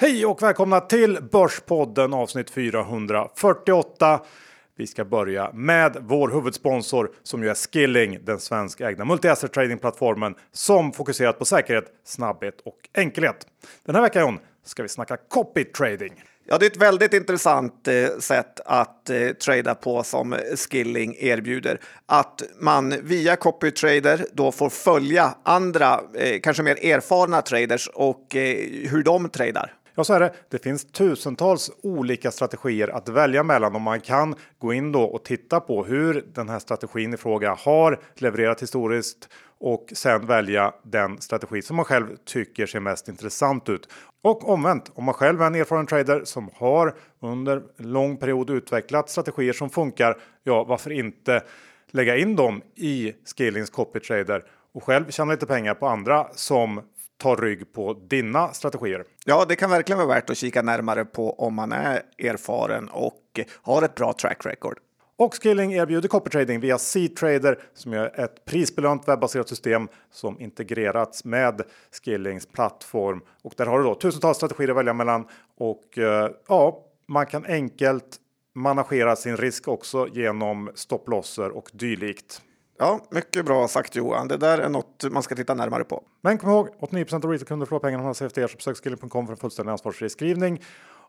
Hej och välkomna till Börspodden avsnitt 448. Vi ska börja med vår huvudsponsor som ju är Skilling, den svenskägda multi-asset tradingplattformen som fokuserat på säkerhet, snabbhet och enkelhet. Den här veckan ska vi snacka copy trading. Ja, det är ett väldigt intressant eh, sätt att eh, trada på som Skilling erbjuder. Att man via copy trader då får följa andra, eh, kanske mer erfarna traders och eh, hur de tradar. Ja, så är det. Det finns tusentals olika strategier att välja mellan och man kan gå in då och titta på hur den här strategin i fråga har levererat historiskt och sen välja den strategi som man själv tycker ser mest intressant ut. Och omvänt, om man själv är en erfaren trader som har under lång period utvecklat strategier som funkar, ja, varför inte lägga in dem i Skillings Copy Trader och själv tjäna lite pengar på andra som tar rygg på dina strategier. Ja, det kan verkligen vara värt att kika närmare på om man är erfaren och har ett bra track record. Och Skilling erbjuder copytrading via C-Trader som är ett prisbelönt webbaserat system som integrerats med Skillings plattform. Och där har du då tusentals strategier att välja mellan och eh, ja, man kan enkelt managera sin risk också genom stopplosser och dylikt. Ja, mycket bra sagt Johan. Det där är något man ska titta närmare på. Men kom ihåg, 89% av retailkunder förlorar pengarna från man CFD så besök skilling.com för en fullständig ansvarsfri skrivning.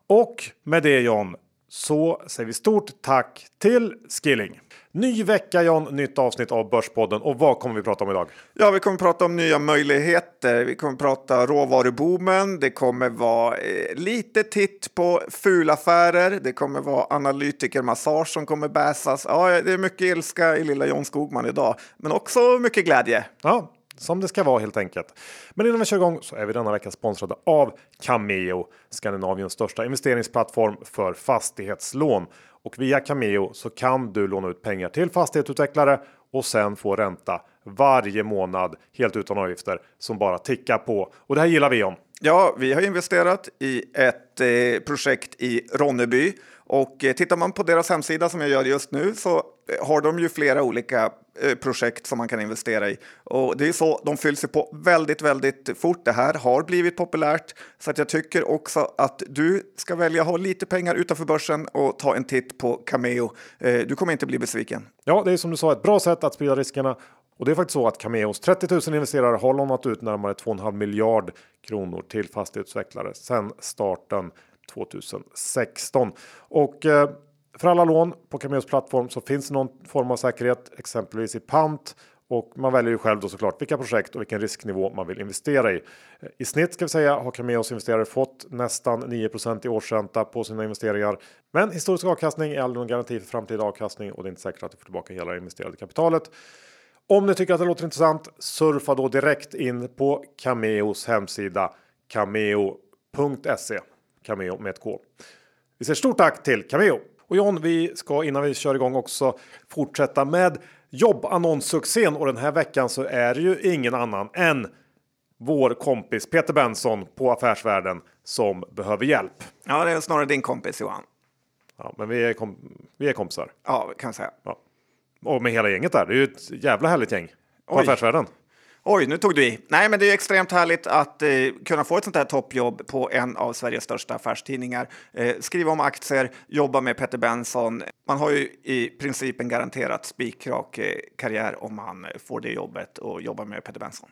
Och med det John, så säger vi stort tack till Skilling. Ny vecka John, nytt avsnitt av Börspodden och vad kommer vi prata om idag? Ja, vi kommer prata om nya möjligheter. Vi kommer prata råvaruboomen. Det kommer vara eh, lite titt på fulaffärer. Det kommer vara analytikermassage som kommer bäsas. Ja, det är mycket ilska i lilla John Skogman idag, men också mycket glädje. Ja, som det ska vara helt enkelt. Men innan vi kör igång så är vi denna vecka sponsrade av Cameo, Skandinaviens största investeringsplattform för fastighetslån. Och via Cameo så kan du låna ut pengar till fastighetsutvecklare och sen få ränta varje månad helt utan avgifter som bara tickar på. Och det här gillar vi om. Ja, vi har investerat i ett eh, projekt i Ronneby och eh, tittar man på deras hemsida som jag gör just nu så har de ju flera olika eh, projekt som man kan investera i. Och det är så, de fylls ju på väldigt, väldigt fort. Det här har blivit populärt så att jag tycker också att du ska välja att ha lite pengar utanför börsen och ta en titt på Cameo. Eh, du kommer inte bli besviken. Ja, det är som du sa ett bra sätt att sprida riskerna och det är faktiskt så att Cameos 30 000 investerare har lånat ut närmare 2,5 miljard kronor till fastighetsutvecklare sedan starten 2016. Och eh, för alla lån på Cameos plattform så finns någon form av säkerhet, exempelvis i pant. Och man väljer ju själv då såklart vilka projekt och vilken risknivå man vill investera i. I snitt ska vi säga har Cameos investerare fått nästan 9 i årsränta på sina investeringar. Men historisk avkastning är aldrig någon garanti för framtida avkastning och det är inte säkert att du får tillbaka hela investerade kapitalet. Om ni tycker att det låter intressant surfa då direkt in på Cameos hemsida cameo.se. Cameo med ett K. Vi säger stort tack till Cameo. Och John, vi ska innan vi kör igång också fortsätta med jobbannonssuccén och den här veckan så är det ju ingen annan än vår kompis Peter Benson på Affärsvärlden som behöver hjälp. Ja, det är snarare din kompis Johan. Ja, men vi är, kom vi är kompisar. Ja, kan jag säga. Ja. Och med hela gänget där. Det är ju ett jävla härligt gäng på Oj. Affärsvärlden. Oj, nu tog du i. Nej, men det är extremt härligt att eh, kunna få ett sånt här toppjobb på en av Sveriges största affärstidningar. Eh, skriva om aktier, jobba med Peter Benson. Man har ju i princip en garanterat spikrak eh, karriär om man får det jobbet och jobbar med Peter Benson.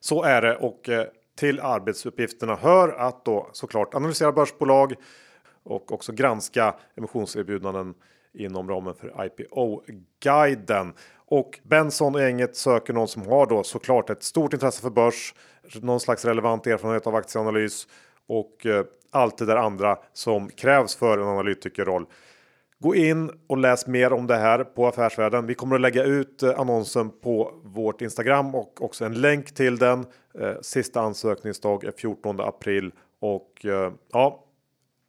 Så är det och eh, till arbetsuppgifterna hör att då såklart analysera börsbolag och också granska emissionserbjudanden inom ramen för IPO-guiden. Och Benson och gänget söker någon som har då såklart ett stort intresse för börs, någon slags relevant erfarenhet av aktieanalys och eh, allt det där andra som krävs för en analytikerroll. Gå in och läs mer om det här på Affärsvärlden. Vi kommer att lägga ut eh, annonsen på vårt Instagram och också en länk till den. Eh, sista ansökningsdag är 14 april och eh, ja,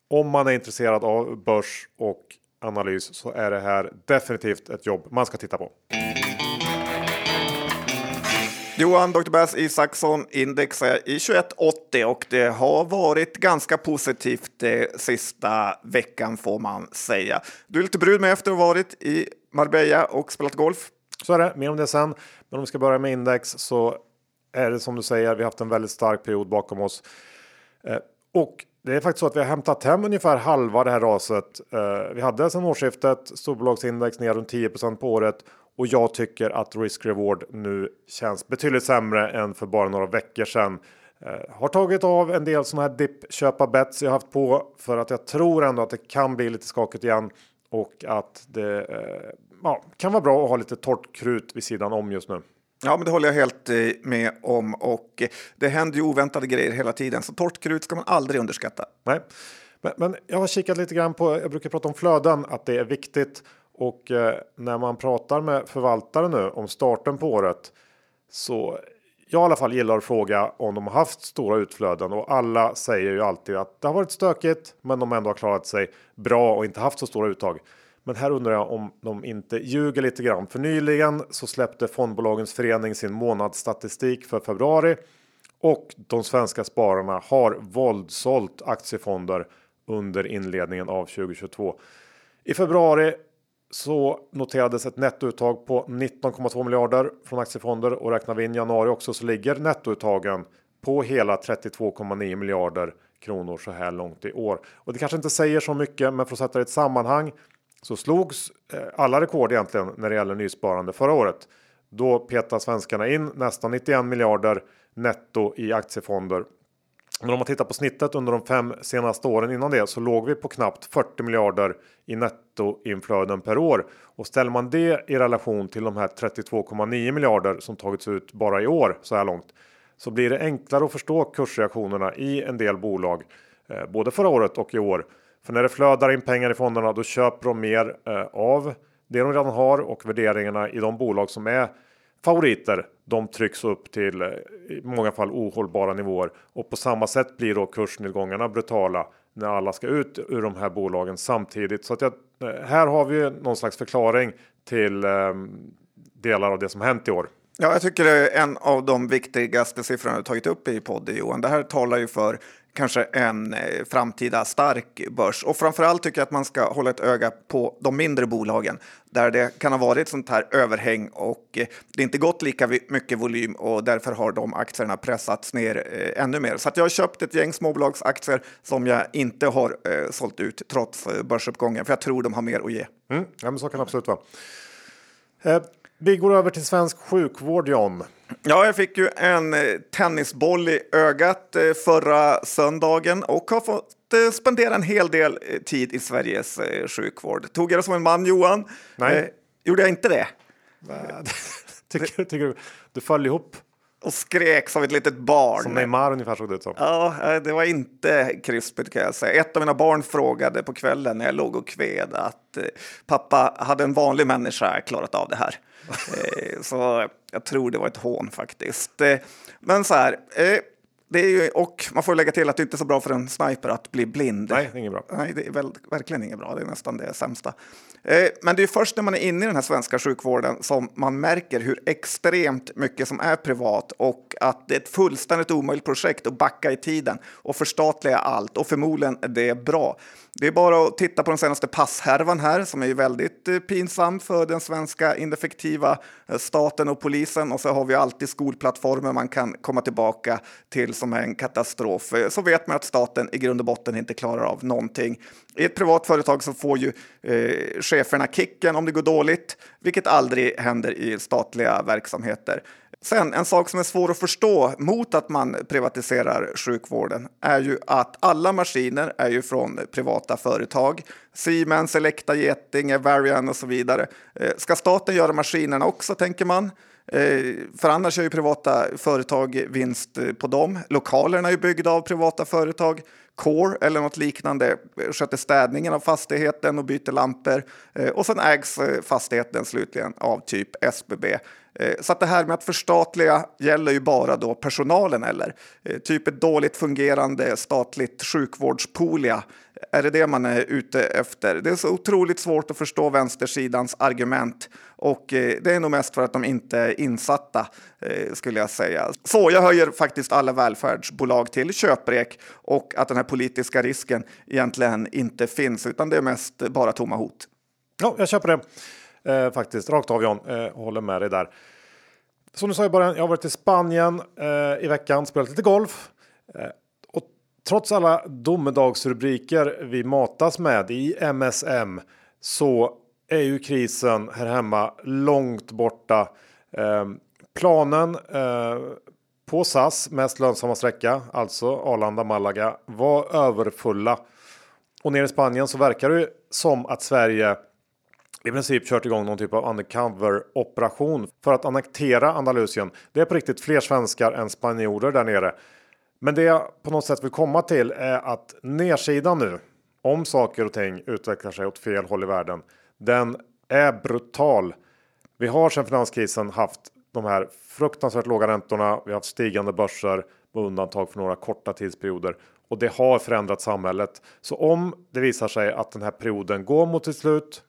om man är intresserad av börs och analys så är det här definitivt ett jobb man ska titta på. Johan Dr. Bass Isaksson index är i 2180 och det har varit ganska positivt det sista veckan får man säga. Du är lite brud med efter att ha varit i Marbella och spelat golf. Så är det, mer om det sen. Men om vi ska börja med index så är det som du säger, vi har haft en väldigt stark period bakom oss. Eh, Och det är faktiskt så att vi har hämtat hem ungefär halva det här raset. Eh, vi hade sedan årsskiftet storbolagsindex ner runt 10% på året och jag tycker att risk reward nu känns betydligt sämre än för bara några veckor sedan. Eh, har tagit av en del sådana här dipp köpa bets jag haft på för att jag tror ändå att det kan bli lite skakigt igen och att det eh, ja, kan vara bra att ha lite torrt krut vid sidan om just nu. Ja, men det håller jag helt eh, med om och eh, det händer ju oväntade grejer hela tiden, så torrt krut ska man aldrig underskatta. Nej, men, men jag har kikat lite grann på. Jag brukar prata om flöden, att det är viktigt och eh, när man pratar med förvaltare nu om starten på året så jag i alla fall gillar att fråga om de har haft stora utflöden och alla säger ju alltid att det har varit stökigt, men de ändå har klarat sig bra och inte haft så stora uttag. Men här undrar jag om de inte ljuger lite grann. För nyligen så släppte fondbolagens förening sin månadsstatistik för februari och de svenska spararna har våldsålt aktiefonder under inledningen av 2022. I februari så noterades ett nettouttag på 19,2 miljarder från aktiefonder och räknar vi in januari också så ligger nettouttagen på hela 32,9 miljarder kronor så här långt i år. Och det kanske inte säger så mycket, men för att sätta det i ett sammanhang så slogs eh, alla rekord egentligen när det gäller nysparande förra året. Då petade svenskarna in nästan 91 miljarder netto i aktiefonder. Men om man tittar på snittet under de fem senaste åren innan det så låg vi på knappt 40 miljarder i nettoinflöden per år. Och ställer man det i relation till de här 32,9 miljarder som tagits ut bara i år så här långt så blir det enklare att förstå kursreaktionerna i en del bolag eh, både förra året och i år. För när det flödar in pengar i fonderna då köper de mer eh, av det de redan har och värderingarna i de bolag som är favoriter. De trycks upp till eh, i många fall ohållbara nivåer och på samma sätt blir då kursnedgångarna brutala när alla ska ut ur de här bolagen samtidigt. Så att jag, eh, här har vi någon slags förklaring till eh, delar av det som hänt i år. Ja, jag tycker det är en av de viktigaste siffrorna du tagit upp i podden Johan. Det här talar ju för kanske en eh, framtida stark börs. Och framförallt tycker jag att man ska hålla ett öga på de mindre bolagen där det kan ha varit sånt här överhäng och eh, det inte gått lika mycket volym och därför har de aktierna pressats ner eh, ännu mer. Så att jag har köpt ett gäng småbolagsaktier som jag inte har sålt ut trots börsuppgången för jag tror de har mer att ge. Mm, ja, men så kan det absolut vara. Vi går över till svensk sjukvård, John. Ja, jag fick ju en eh, tennisboll i ögat eh, förra söndagen och har fått eh, spendera en hel del tid i Sveriges sjukvård. Tog jag det som en man, Johan? Nej. Eh, gjorde jag inte det? tycker, tycker du? Du föll ihop? och skrek som ett litet barn. Som Neymar ungefär såg det ut som. Ja, det var inte krispigt kan jag säga. Ett av mina barn frågade på kvällen när jag låg och kved att pappa, hade en vanlig människa klarat av det här? Eh, så jag tror det var ett hån faktiskt. Eh, men så här, eh, det är ju, och man får lägga till att det inte är så bra för en sniper att bli blind. Nej, det är inget bra. Nej, det är väl, verkligen inget bra. Det är nästan det sämsta. Men det är först när man är inne i den här svenska sjukvården som man märker hur extremt mycket som är privat och att det är ett fullständigt omöjligt projekt att backa i tiden och förstatliga allt och förmodligen det är bra. Det är bara att titta på den senaste passhärvan här som är väldigt eh, pinsam för den svenska ineffektiva eh, staten och polisen och så har vi alltid skolplattformar man kan komma tillbaka till som är en katastrof. Eh, så vet man att staten i grund och botten inte klarar av någonting. I ett privat företag så får ju eh, cheferna kicken om det går dåligt, vilket aldrig händer i statliga verksamheter. Sen en sak som är svår att förstå mot att man privatiserar sjukvården är ju att alla maskiner är ju från privata företag. Siemens, Elekta, Getinge, Varian och så vidare. Eh, ska staten göra maskinerna också tänker man? Eh, för annars gör ju privata företag vinst på dem. Lokalerna är ju byggda av privata företag. Core eller något liknande sköter städningen av fastigheten och byter lampor. Eh, och sen ägs eh, fastigheten slutligen av typ SBB. Eh, så att det här med att förstatliga gäller ju bara då personalen eller eh, typ ett dåligt fungerande statligt sjukvårdspolia är det det man är ute efter? Det är så otroligt svårt att förstå vänstersidans argument och eh, det är nog mest för att de inte är insatta skulle jag säga. Så jag höjer faktiskt alla välfärdsbolag till köprek och att den här politiska risken egentligen inte finns utan det är mest bara tomma hot. Ja, jag köper det eh, faktiskt rakt av John. Eh, håller med dig där. Som du sa i början, jag har varit i Spanien eh, i veckan, spelat lite golf. Eh, trots alla domedagsrubriker vi matas med i MSM så är ju krisen här hemma långt borta. Eh, planen eh, på SAS mest lönsamma sträcka, alltså Arlanda-Malaga, var överfulla. Och nere i Spanien så verkar det som att Sverige i princip kört igång någon typ av undercover operation för att annektera Andalusien. Det är på riktigt fler svenskar än spanjorer där nere. Men det jag på något sätt vill komma till är att nedsidan nu, om saker och ting utvecklar sig åt fel håll i världen, den är brutal. Vi har sedan finanskrisen haft de här fruktansvärt låga räntorna. Vi har haft stigande börser med undantag för några korta tidsperioder och det har förändrat samhället. Så om det visar sig att den här perioden går mot sitt slut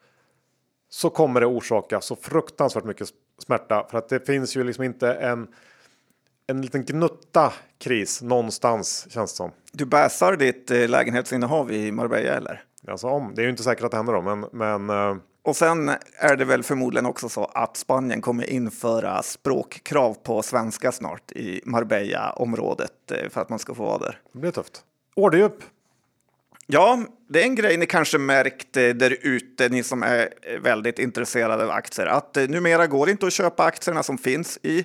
så kommer det orsaka så fruktansvärt mycket smärta för att det finns ju liksom inte en en liten gnutta kris någonstans känns det som. Du bäsar ditt eh, lägenhetsinnehav i Marbella eller? Alltså om, det är ju inte säkert att det händer då, men, men uh... och sen är det väl förmodligen också så att Spanien kommer införa språkkrav på svenska snart i Marbella-området eh, för att man ska få vara där. Det blir tufft. Orderdjup. Ja, det är en grej ni kanske märkt eh, där ute, ni som är eh, väldigt intresserade av aktier, att eh, numera går det inte att köpa aktierna som finns i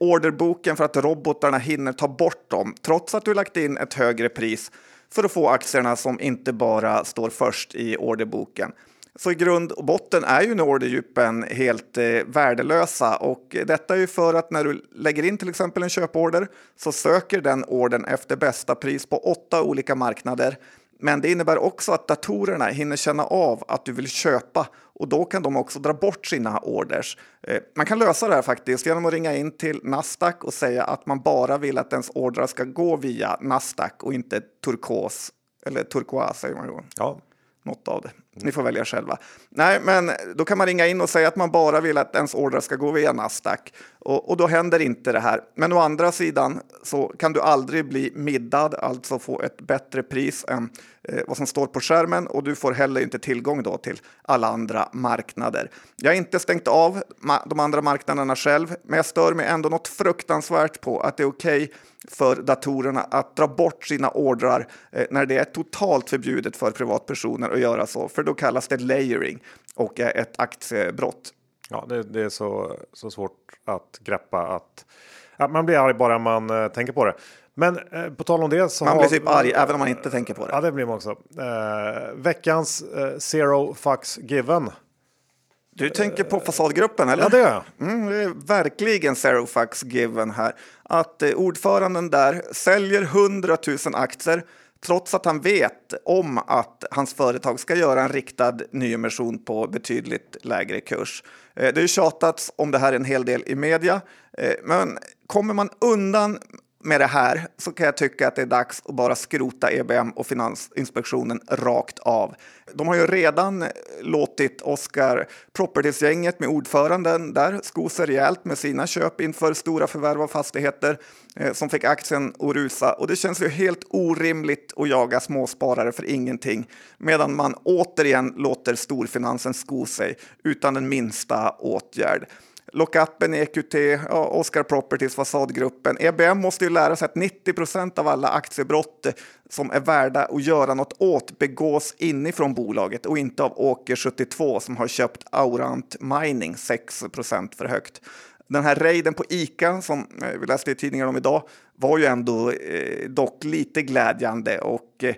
orderboken för att robotarna hinner ta bort dem, trots att du lagt in ett högre pris för att få aktierna som inte bara står först i orderboken. Så i grund och botten är ju nu orderdjupen helt eh, värdelösa och detta är ju för att när du lägger in till exempel en köporder så söker den ordern efter bästa pris på åtta olika marknader men det innebär också att datorerna hinner känna av att du vill köpa och då kan de också dra bort sina orders. Eh, man kan lösa det här faktiskt genom att ringa in till Nasdaq och säga att man bara vill att ens ordrar ska gå via Nasdaq och inte turkos eller turkoas säger man ju. Ja. Något av det. Ni får välja själva. Nej, men då kan man ringa in och säga att man bara vill att ens ordrar ska gå via Nasdaq och, och då händer inte det här. Men å andra sidan så kan du aldrig bli middad, alltså få ett bättre pris än eh, vad som står på skärmen och du får heller inte tillgång då till alla andra marknader. Jag har inte stängt av de andra marknaderna själv, men jag stör mig ändå något fruktansvärt på att det är okej okay för datorerna att dra bort sina ordrar eh, när det är totalt förbjudet för privatpersoner att göra så. För då kallas det layering och är ett aktiebrott. Ja, det, det är så, så svårt att greppa att ja, man blir arg bara man uh, tänker på det. Men uh, på tal om det så man blir typ arg även om man inte tänker på det. Ja, det blir man också. Uh, veckans zero fucks given. Du tänker på fasadgruppen eller? Ja, det gör jag. Mm, det är verkligen zero fucks given här. Att ordföranden där säljer 100 000 aktier trots att han vet om att hans företag ska göra en riktad nyemission på betydligt lägre kurs. Eh, det har ju tjatats om det här en hel del i media, eh, men kommer man undan med det här så kan jag tycka att det är dags att bara skrota EBM och Finansinspektionen rakt av. De har ju redan låtit Oscar Properties-gänget med ordföranden där sko sig rejält med sina köp inför stora förvärv av fastigheter eh, som fick aktien att rusa och det känns ju helt orimligt att jaga småsparare för ingenting medan man återigen låter storfinansen sko sig utan den minsta åtgärd. Lockupen i EQT, ja, Oscar Properties, Fasadgruppen. EBM måste ju lära sig att 90 procent av alla aktiebrott som är värda att göra något åt begås inifrån bolaget och inte av Åker 72 som har köpt Aurant Mining 6 för högt. Den här raiden på ICA som eh, vi läste i tidningen om idag var ju ändå eh, dock lite glädjande och eh,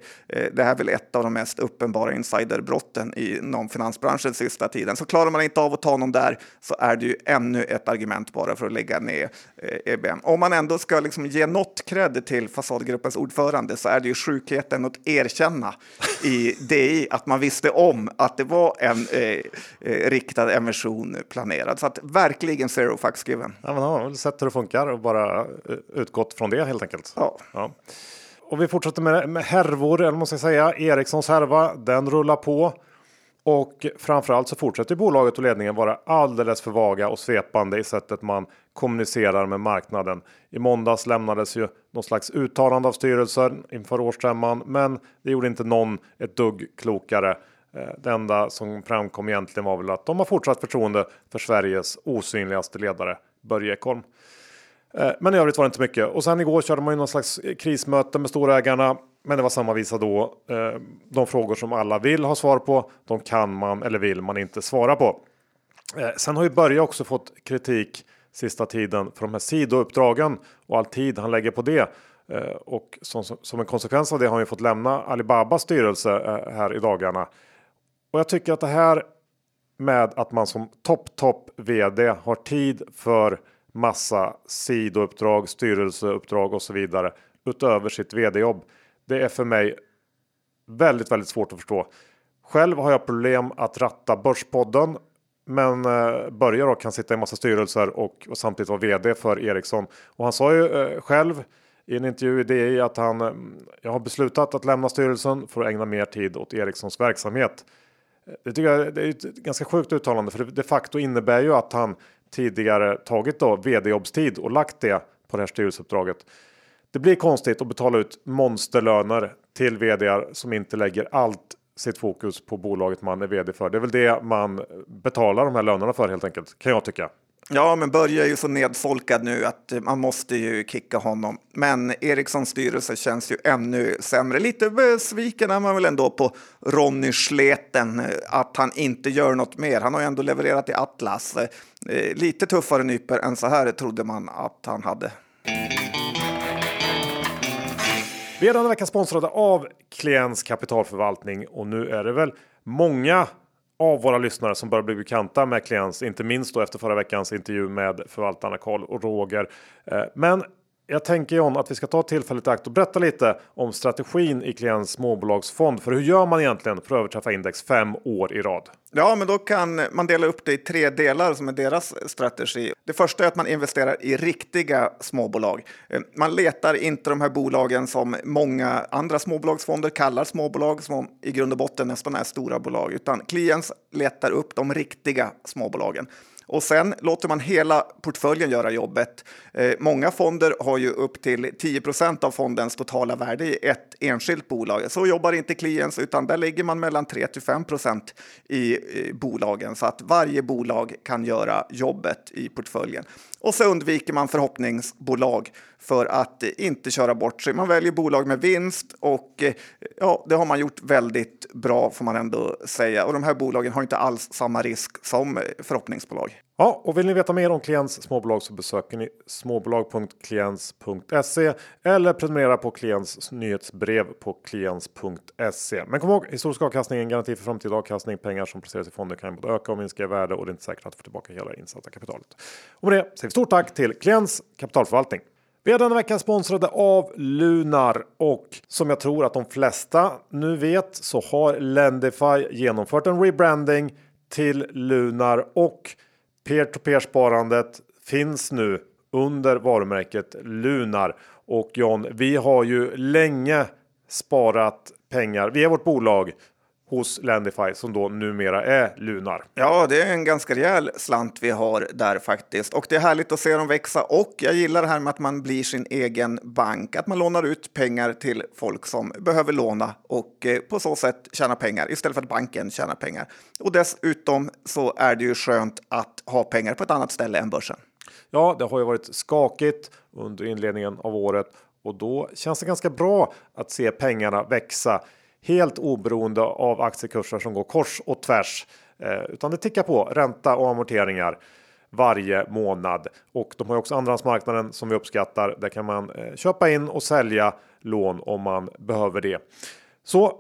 det här är väl ett av de mest uppenbara insiderbrotten inom finansbranschen sista tiden. Så klarar man inte av att ta någon där så är det ju ännu ett argument bara för att lägga ner eh, EBM. Om man ändå ska liksom ge något cred till fasadgruppens ordförande så är det ju sjukheten att erkänna i DI att man visste om att det var en eh, eh, riktad emission planerad. Så att verkligen zero fucks given. Ja, man har sett hur det funkar och bara eh, utgått från från det helt enkelt. Ja. ja. Och vi fortsätter med, med härvor, eller måste jag säga. Ericssons härva, den rullar på. Och framförallt så fortsätter bolaget och ledningen vara alldeles för vaga och svepande i sättet man kommunicerar med marknaden. I måndags lämnades ju någon slags uttalande av styrelsen inför årsstämman, men det gjorde inte någon ett dugg klokare. Eh, det enda som framkom egentligen var väl att de har fortsatt förtroende för Sveriges osynligaste ledare Börje Ekholm. Eh, men i övrigt var det inte mycket. Och sen igår körde man ju någon slags eh, krismöte med storägarna. Men det var samma visa då. Eh, de frågor som alla vill ha svar på, de kan man eller vill man inte svara på. Sen har ju Börje också fått kritik sista tiden för de här sidouppdragen och all tid han lägger på det. Och som, som en konsekvens av det har han ju fått lämna Alibabas styrelse här i dagarna. Och jag tycker att det här med att man som topp topp vd har tid för massa sidouppdrag, styrelseuppdrag och så vidare utöver sitt vd-jobb. Det är för mig väldigt, väldigt svårt att förstå. Själv har jag problem att ratta Börspodden, men eh, Börje då kan sitta i massa styrelser och, och, samtidigt vara vd för Ericsson. Och han sa ju eh, själv i en intervju i DI att han eh, jag har beslutat att lämna styrelsen för att ägna mer tid åt Ericssons verksamhet. Det tycker jag det är ett ganska sjukt uttalande för det de facto innebär ju att han tidigare tagit då vd-jobbstid och lagt det på det här styrelseuppdraget. Det blir konstigt att betala ut monsterlöner till vd som inte lägger allt sitt fokus på bolaget man är vd för. Det är väl det man betalar de här lönerna för helt enkelt kan jag tycka. Ja, men Börje är ju så nedfolkad nu att eh, man måste ju kicka honom. Men Ericssons styrelse känns ju ännu sämre. Lite besviken är man väl ändå på Ronny Sleten, eh, att han inte gör något mer. Han har ju ändå levererat i Atlas. Eh, lite tuffare nyper än så här trodde man att han hade. Vi är denna vecka sponsrade av Klients kapitalförvaltning och nu är det väl många av våra lyssnare som börjar bli bekanta med kliens, inte minst då efter förra veckans intervju med förvaltarna Karl och Roger. Eh, men jag tänker John att vi ska ta tillfället i akt och berätta lite om strategin i Klients småbolagsfond. För hur gör man egentligen för att överträffa index fem år i rad? Ja, men då kan man dela upp det i tre delar som är deras strategi. Det första är att man investerar i riktiga småbolag. Eh, man letar inte de här bolagen som många andra småbolagsfonder kallar småbolag som i grund och botten nästan är stora bolag, utan Klients letar upp de riktiga småbolagen. Och sen låter man hela portföljen göra jobbet. Eh, många fonder har ju upp till 10 procent av fondens totala värde i ett enskilt bolag. Så jobbar inte Clients, utan där ligger man mellan 3 till 5 procent i eh, bolagen så att varje bolag kan göra jobbet i portföljen. Och så undviker man förhoppningsbolag för att inte köra bort sig. Man väljer bolag med vinst och eh, ja, det har man gjort väldigt bra får man ändå säga. Och de här bolagen har inte alls samma risk som eh, förhoppningsbolag. Ja, och vill ni veta mer om Klients småbolag så besöker ni småbolag.klients.se eller prenumerera på Klients nyhetsbrev på klients.se. Men kom ihåg, historisk avkastning är en garanti för framtida avkastning. Pengar som placeras i fonder kan både öka och minska i värde och det är inte säkert att få tillbaka hela insatta kapitalet. Och med det säger vi stort tack till Klients kapitalförvaltning. Vi är denna vecka sponsrade av Lunar och som jag tror att de flesta nu vet så har Lendify genomfört en rebranding till Lunar och Peer-to-peer sparandet finns nu under varumärket Lunar. Och John, vi har ju länge sparat pengar. Via vårt bolag hos Landify som då numera är Lunar. Ja, det är en ganska rejäl slant vi har där faktiskt. Och det är härligt att se dem växa och jag gillar det här med att man blir sin egen bank, att man lånar ut pengar till folk som behöver låna och eh, på så sätt tjäna pengar istället för att banken tjänar pengar. Och dessutom så är det ju skönt att ha pengar på ett annat ställe än börsen. Ja, det har ju varit skakigt under inledningen av året och då känns det ganska bra att se pengarna växa helt oberoende av aktiekurser som går kors och tvärs. Eh, utan det tickar på ränta och amorteringar varje månad. Och de har också andrahandsmarknaden som vi uppskattar. Där kan man eh, köpa in och sälja lån om man behöver det. Så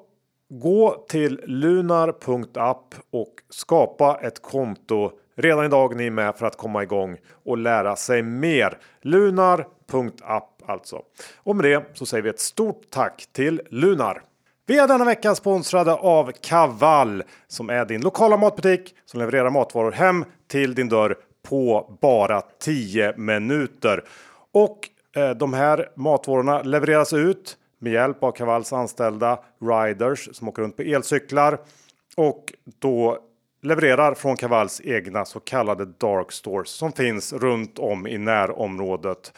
gå till lunar.app och skapa ett konto redan idag ni är med för att komma igång och lära sig mer. Lunar.app alltså. Och med det så säger vi ett stort tack till Lunar. Vi är denna vecka sponsrade av Kaval som är din lokala matbutik som levererar matvaror hem till din dörr på bara 10 minuter. Och eh, de här matvarorna levereras ut med hjälp av Kavals anställda riders som åker runt på elcyklar och då levererar från Kavals egna så kallade dark stores som finns runt om i närområdet.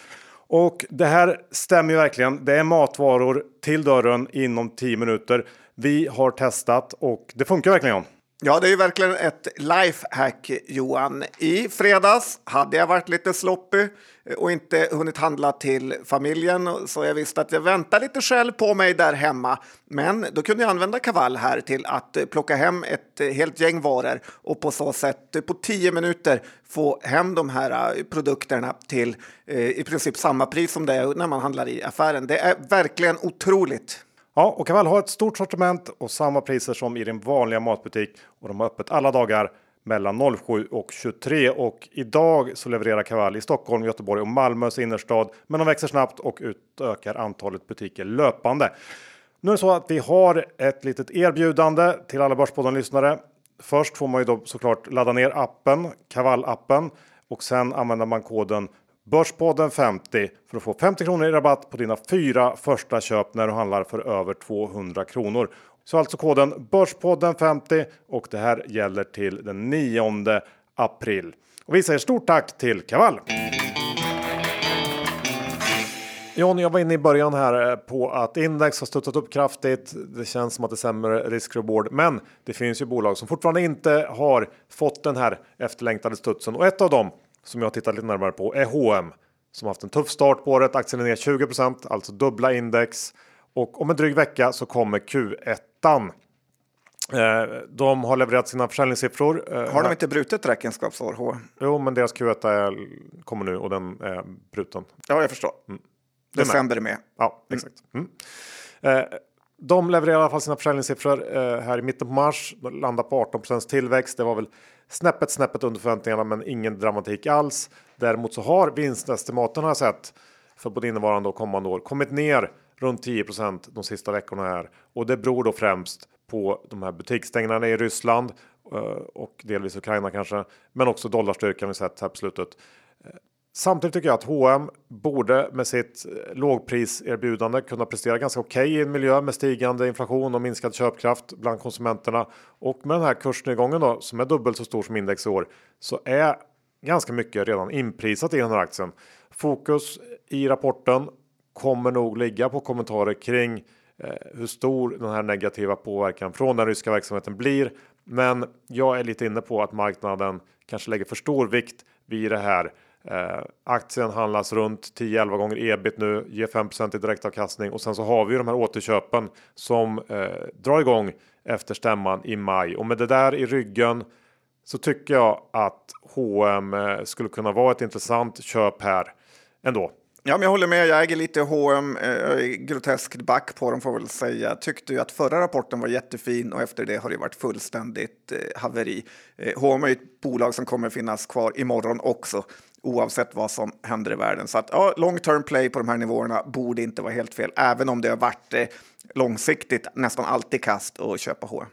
Och det här stämmer ju verkligen. Det är matvaror till dörren inom 10 minuter. Vi har testat och det funkar verkligen. Ja, det är ju verkligen ett lifehack, Johan. I fredags hade jag varit lite sloppy och inte hunnit handla till familjen så jag visste att jag väntar lite själv på mig där hemma. Men då kunde jag använda Kaval här till att plocka hem ett helt gäng varor och på så sätt på tio minuter få hem de här produkterna till eh, i princip samma pris som det är när man handlar i affären. Det är verkligen otroligt. Ja, och Kaval har ett stort sortiment och samma priser som i din vanliga matbutik och de har öppet alla dagar mellan 07 och 23 och idag så levererar Kaval i Stockholm, Göteborg och Malmös innerstad. Men de växer snabbt och utökar antalet butiker löpande. Nu är det så att vi har ett litet erbjudande till alla Börspodden lyssnare. Först får man ju då såklart ladda ner appen, Kaval appen och sen använder man koden Börspodden 50 för att få 50 kronor i rabatt på dina fyra första köp när du handlar för över 200 kronor. Så alltså koden Börspodden 50 och det här gäller till den 9 april. Och vi säger stort tack till Kaval! John, jag var inne i början här eh, på att index har studsat upp kraftigt. Det känns som att det är sämre risk-reward, men det finns ju bolag som fortfarande inte har fått den här efterlängtade studsen och ett av dem som jag tittat lite närmare på är H&M som haft en tuff start på året. Aktien är ner 20% alltså dubbla index och om en dryg vecka så kommer Q1. Eh, de har levererat sina försäljningssiffror. Eh, har de inte brutit räkenskapsår? H&M? Jo, men deras Q1 är, kommer nu och den är bruten. Ja, jag förstår. Mm. December är med. Ja, exakt. Mm. Mm. De levererar i alla fall sina försäljningssiffror här i mitten på mars. De landar på 18% tillväxt. Det var väl snäppet snäppet under förväntningarna men ingen dramatik alls. Däremot så har vinstestimaten har jag sett för både innevarande och kommande år kommit ner runt 10% de sista veckorna här och det beror då främst på de här butiksstängningarna i Ryssland eh, och delvis Ukraina kanske, men också dollarstyrkan vi sett här på slutet. Samtidigt tycker jag att H&M borde med sitt eh, lågpriserbjudande kunna prestera ganska okej okay i en miljö med stigande inflation och minskad köpkraft bland konsumenterna. Och med den här kursnedgången då, som är dubbelt så stor som index i år så är ganska mycket redan inprisat i den här aktien. Fokus i rapporten kommer nog ligga på kommentarer kring eh, hur stor den här negativa påverkan från den ryska verksamheten blir. Men jag är lite inne på att marknaden kanske lägger för stor vikt vid det här Eh, aktien handlas runt 10-11 gånger ebit nu, ger 5% i direktavkastning och sen så har vi ju de här återköpen som eh, drar igång efter stämman i maj och med det där i ryggen så tycker jag att H&M skulle kunna vara ett intressant köp här ändå. Ja, men jag håller med. Jag äger lite H&M eh, groteskt back på dem får väl säga. Tyckte ju att förra rapporten var jättefin och efter det har det varit fullständigt eh, haveri. Eh, H&M är ett bolag som kommer finnas kvar imorgon också oavsett vad som händer i världen. Så att ja, long term play på de här nivåerna borde inte vara helt fel, även om det har varit eh, långsiktigt nästan alltid kast att köpa H.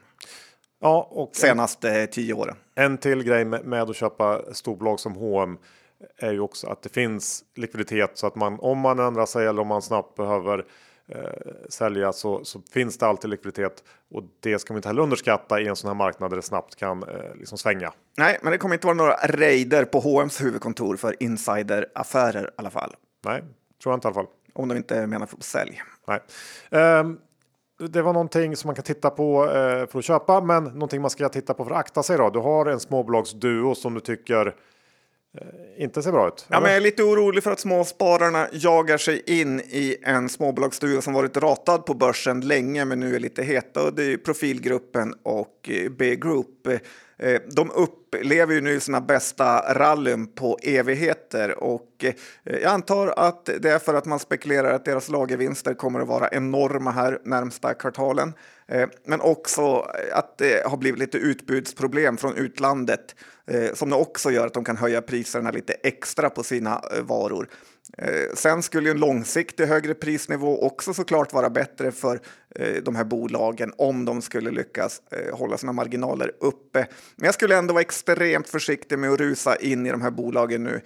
Ja, och senaste en, tio åren. En till grej med, med att köpa storbolag som H&M är ju också att det finns likviditet så att man om man ändrar sig eller om man snabbt behöver eh, sälja så, så, finns det alltid likviditet och det ska man inte heller underskatta i en sån här marknad där det snabbt kan eh, liksom svänga. Nej, men det kommer inte vara några raider på H&M's huvudkontor för insideraffärer i alla fall. Nej, tror jag inte i alla fall. Om de inte menar för sälj. Nej. Um, det var någonting som man kan titta på eh, för att köpa, men någonting man ska titta på för att akta sig. Då. Du har en småbolagsduo som du tycker Eh, inte ser bra ut. Ja, men jag är lite orolig för att småspararna jagar sig in i en småbolagsstuga som varit ratad på börsen länge men nu är lite heta. Och det är Profilgruppen och eh, B-Group. Eh, de upplever ju nu sina bästa rallyn på evigheter och eh, jag antar att det är för att man spekulerar att deras lagervinster kommer att vara enorma här närmsta kvartalen. Eh, men också att det har blivit lite utbudsproblem från utlandet som också gör att de kan höja priserna lite extra på sina varor. Eh, sen skulle en långsiktig högre prisnivå också såklart vara bättre för eh, de här bolagen om de skulle lyckas eh, hålla sina marginaler uppe. Men jag skulle ändå vara extremt försiktig med att rusa in i de här bolagen nu,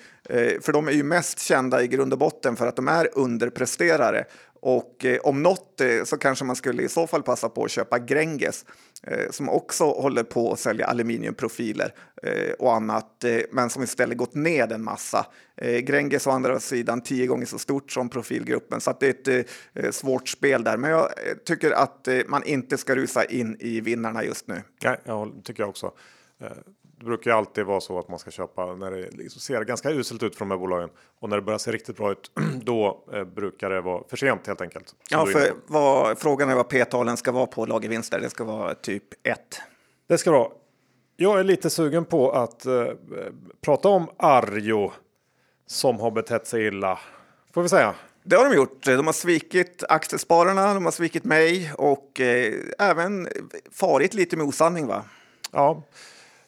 för de är ju mest kända i grund och botten för att de är underpresterare och om något så kanske man skulle i så fall passa på att köpa Gränges Eh, som också håller på att sälja aluminiumprofiler eh, och annat, eh, men som istället gått ned en massa. Eh, Gränges å andra sidan tio gånger så stort som profilgruppen, så det är ett eh, svårt spel där. Men jag eh, tycker att eh, man inte ska rusa in i vinnarna just nu. Nej, jag tycker jag också. Det brukar ju alltid vara så att man ska köpa när det liksom ser ganska uselt ut från de här bolagen och när det börjar se riktigt bra ut. Då eh, brukar det vara för sent helt enkelt. Ja, för vad, frågan är vad p-talen ska vara på lagervinster. Det ska vara typ 1. Det ska vara. Jag är lite sugen på att eh, prata om Arjo som har betett sig illa. Får vi säga. Det har de gjort. De har svikit aktiespararna, de har svikit mig och eh, även farit lite med osanning. Va? Ja,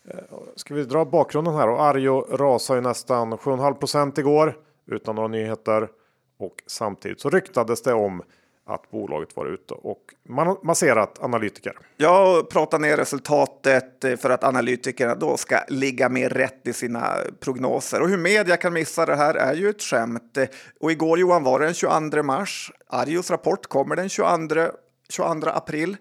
Eh, ska vi dra bakgrunden här? Och Arjo rasade ju nästan 7,5 procent igår utan några nyheter. Och samtidigt så ryktades det om att bolaget var ute och masserat analytiker. Ja, prata ner resultatet för att analytikerna då ska ligga mer rätt i sina prognoser. Och hur media kan missa det här är ju ett skämt. Och igår Johan var det den 22 mars. Arjos rapport kommer den 22, 22 april.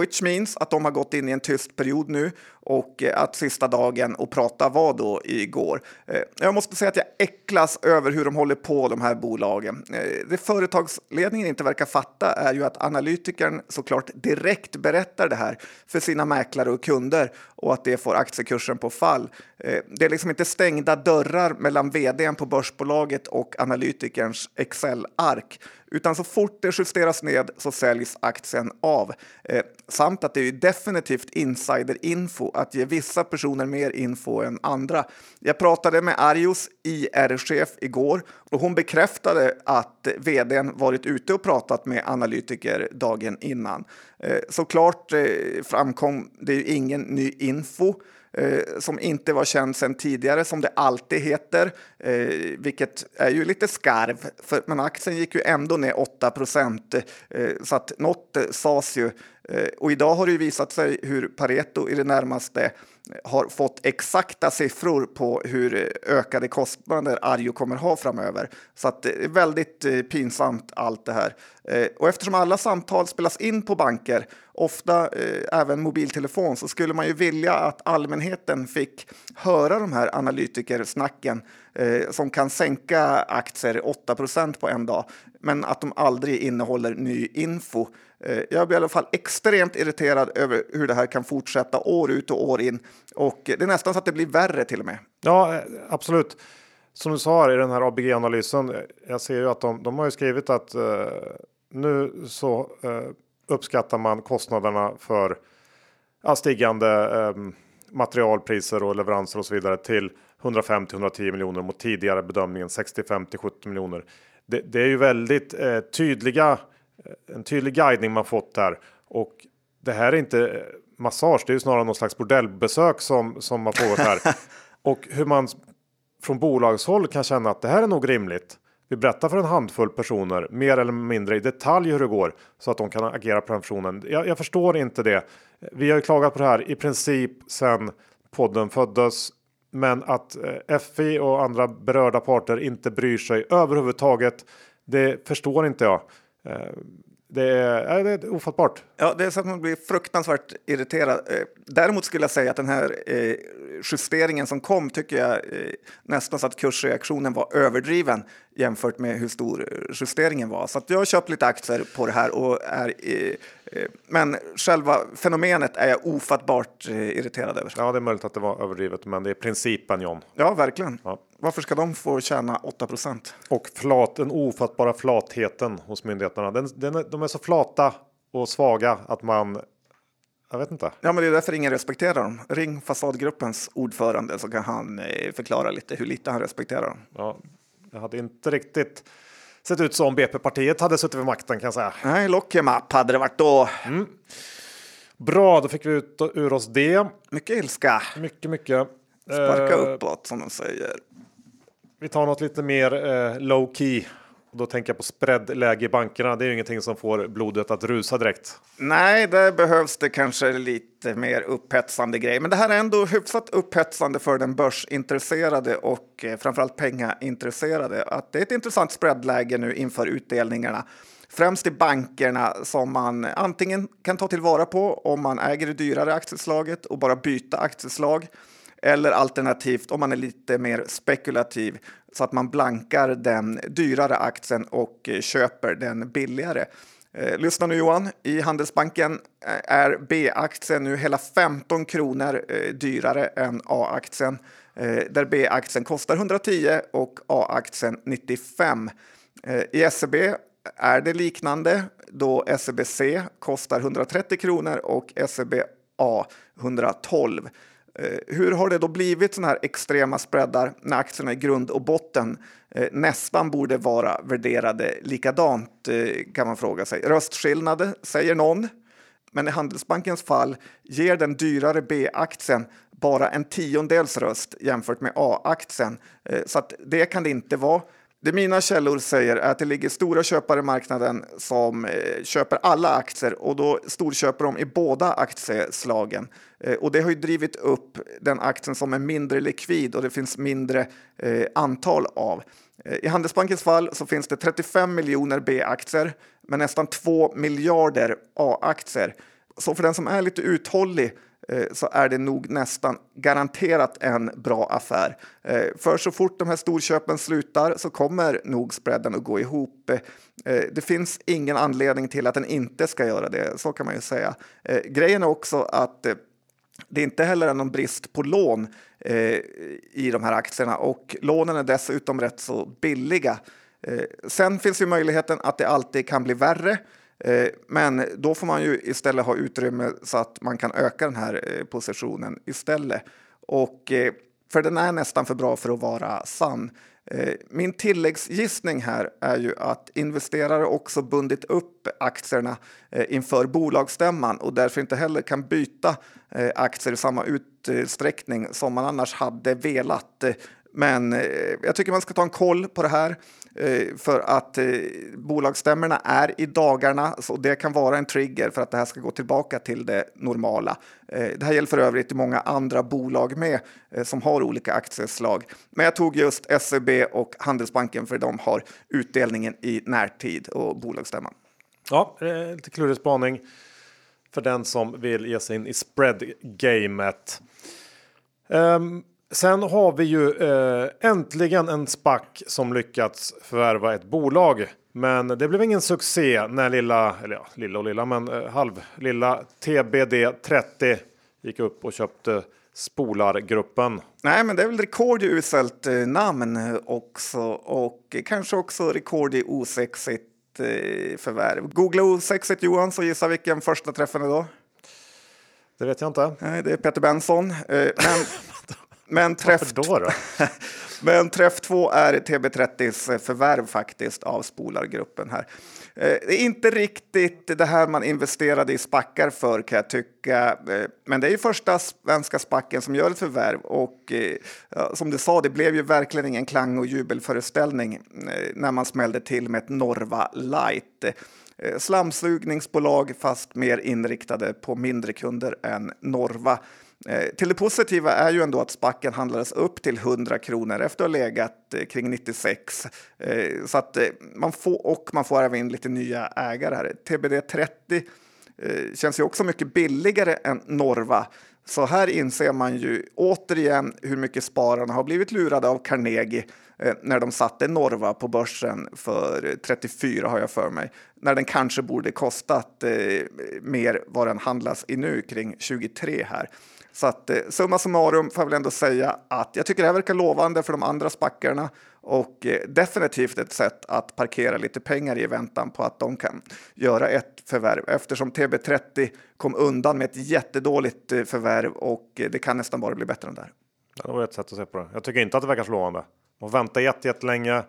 Which means att de har gått in i en tyst period nu och eh, att sista dagen att prata var då igår. Eh, jag måste säga att jag äcklas över hur de håller på de här bolagen. Eh, det företagsledningen inte verkar fatta är ju att analytikern såklart direkt berättar det här för sina mäklare och kunder och att det får aktiekursen på fall. Det är liksom inte stängda dörrar mellan vdn på börsbolaget och analytikerns Excel-ark utan så fort det justeras ned så säljs aktien av. Eh, samt att det är definitivt insiderinfo att ge vissa personer mer info än andra. Jag pratade med Arjos IR-chef igår och hon bekräftade att vdn varit ute och pratat med analytiker dagen innan. Eh, såklart eh, framkom det ju ingen ny info eh, som inte var känd sedan tidigare, som det alltid heter, eh, vilket är ju lite skarv. För, men aktien gick ju ändå ner 8 procent, eh, så att något eh, sades ju. Eh, och idag har det ju visat sig hur Pareto i det närmaste har fått exakta siffror på hur ökade kostnader Arjo kommer ha framöver. Så att det är väldigt eh, pinsamt allt det här. Eh, och eftersom alla samtal spelas in på banker, ofta även mobiltelefon, så skulle man ju vilja att allmänheten fick höra de här analytikersnacken Eh, som kan sänka aktier 8% på en dag, men att de aldrig innehåller ny info. Eh, jag blir i alla fall extremt irriterad över hur det här kan fortsätta år ut och år in. Och det är nästan så att det blir värre till och med. Ja, eh, absolut. Som du sa i den här ABG-analysen. Eh, jag ser ju att de, de har ju skrivit att eh, nu så uppskattar man kostnaderna för ja, stigande ehm, materialpriser och leveranser och så vidare till 105 till 110 miljoner mot tidigare bedömningen 65 till 70 miljoner. Det, det är ju väldigt eh, tydliga en tydlig guidning man fått där och det här är inte massage. Det är ju snarare någon slags bordellbesök som som har pågått här och hur man från bolagshåll kan känna att det här är nog rimligt. Vi berättar för en handfull personer mer eller mindre i detalj hur det går så att de kan agera på den personen. Jag, jag förstår inte det. Vi har ju klagat på det här i princip sedan podden föddes, men att eh, FI och andra berörda parter inte bryr sig överhuvudtaget. Det förstår inte jag. Eh, det är, eh, det är ofattbart. Ja, det är så att man blir fruktansvärt irriterad. Däremot skulle jag säga att den här justeringen som kom tycker jag nästan så att kursreaktionen var överdriven jämfört med hur stor justeringen var. Så jag har köpt lite aktier på det här och är men själva fenomenet är jag ofattbart irriterad över. Ja, det är möjligt att det var överdrivet, men det är principen John. Ja, verkligen. Ja. Varför ska de få tjäna 8% Och flat, den ofattbara flatheten hos myndigheterna. Den, den, de är så flata och svaga att man jag vet inte. Ja, men det är därför ingen respekterar dem. Ring fasadgruppens ordförande så kan han eh, förklara lite hur lite han respekterar dem. Ja, det hade inte riktigt sett ut som BP-partiet hade suttit vid makten kan jag säga. Nej, lock em up hade det varit då. Mm. Bra, då fick vi ut ur oss det. Mycket ilska. Mycket, mycket. Sparka uh, uppåt som de säger. Vi tar något lite mer eh, low key. Och då tänker jag på spreadläge i bankerna. Det är ju ingenting som får blodet att rusa direkt. Nej, där behövs det kanske lite mer upphetsande grej. Men det här är ändå hyfsat upphetsande för den börsintresserade och eh, framförallt pengaintresserade. Att det är ett intressant spreadläge nu inför utdelningarna. främst i bankerna som man antingen kan ta tillvara på om man äger det dyrare aktieslaget och bara byta aktieslag eller alternativt om man är lite mer spekulativ så att man blankar den dyrare aktien och eh, köper den billigare. Eh, lyssna nu Johan, i Handelsbanken eh, är B-aktien nu hela 15 kronor dyrare än A-aktien. Där B-aktien kostar 110 och A-aktien 95. I SEB är det liknande då SEBC kostar 130 kronor och SEB A 112. Eh, hur har det då blivit sådana här extrema spreadar när aktierna i grund och botten eh, nästan borde vara värderade likadant eh, kan man fråga sig. Röstskillnader säger någon, men i Handelsbankens fall ger den dyrare B-aktien bara en tiondels röst jämfört med A-aktien. Eh, så att det kan det inte vara. Det mina källor säger är att det ligger stora köpare i marknaden som eh, köper alla aktier och då storköper de i båda aktieslagen. Eh, och det har ju drivit upp den aktien som är mindre likvid och det finns mindre eh, antal av. I Handelsbankens fall så finns det 35 miljoner B-aktier med nästan 2 miljarder A-aktier. Så för den som är lite uthållig Eh, så är det nog nästan garanterat en bra affär. Eh, för så fort de här storköpen slutar så kommer nog spreaden att gå ihop. Eh, det finns ingen anledning till att den inte ska göra det, så kan man ju säga. Grejen är också att det inte heller är någon brist på lån i de här aktierna och lånen är dessutom rätt så billiga. Sen finns ju möjligheten att det alltid kan bli värre. Eh, men då får man ju istället ha utrymme så att man kan öka den här eh, positionen istället. Och, eh, för den är nästan för bra för att vara sann. Min tilläggsgissning här är ju att investerare också bundit upp aktierna inför bolagsstämman och därför inte heller kan byta aktier i samma utsträckning som man annars hade velat. Men eh, jag tycker man ska ta en koll på det här. Eh, för att eh, bolagsstämmorna är i dagarna, så det kan vara en trigger för att det här ska gå tillbaka till det normala. Eh, det här gäller för övrigt i många andra bolag med eh, som har olika aktieslag. Men jag tog just SEB och Handelsbanken för de har utdelningen i närtid och bolagsstämman. Ja, eh, lite klurig spaning för den som vill ge sig in i spread-gamet. Um, Sen har vi ju eh, äntligen en spack som lyckats förvärva ett bolag. Men det blev ingen succé när lilla, eller ja, lilla och lilla, men eh, halv lilla TBD30 gick upp och köpte Spolargruppen. Nej, men det är väl rekord i uselt eh, namn också och kanske också rekord i osexigt eh, förvärv. Googla osexigt Johan så gissa vilken första träffen är då. Det vet jag inte. Nej, det är Peter Benson. Eh, men Men träff, då då? men träff två är TB30s förvärv faktiskt av Spolargruppen här. Eh, det är inte riktigt det här man investerade i spackar för kan jag tycka. Eh, men det är ju första svenska spacken som gör ett förvärv och eh, som du sa, det blev ju verkligen ingen klang och jubelföreställning när man smällde till med ett Norva Light. Slamsugningsbolag fast mer inriktade på mindre kunder än Norva. Eh, till det positiva är ju ändå att spacken handlades upp till 100 kronor efter att ha legat eh, kring 96. Eh, så att man får, och man får även in lite nya ägare här. TBD 30 känns ju också mycket billigare än Norva. Så här inser man ju återigen hur mycket spararna har blivit lurade av Carnegie när de satte Norva på börsen för 34 har jag för mig. När den kanske borde kostat mer vad den handlas i nu kring 23 här. Så att eh, summa summarum får jag väl ändå säga att jag tycker det här verkar lovande för de andra spackarna och eh, definitivt ett sätt att parkera lite pengar i väntan på att de kan göra ett förvärv eftersom TB30 kom undan med ett jättedåligt eh, förvärv och det kan nästan bara bli bättre än det här. Det var ett sätt att se på det. Jag tycker inte att det verkar så lovande. Man väntar jättelänge,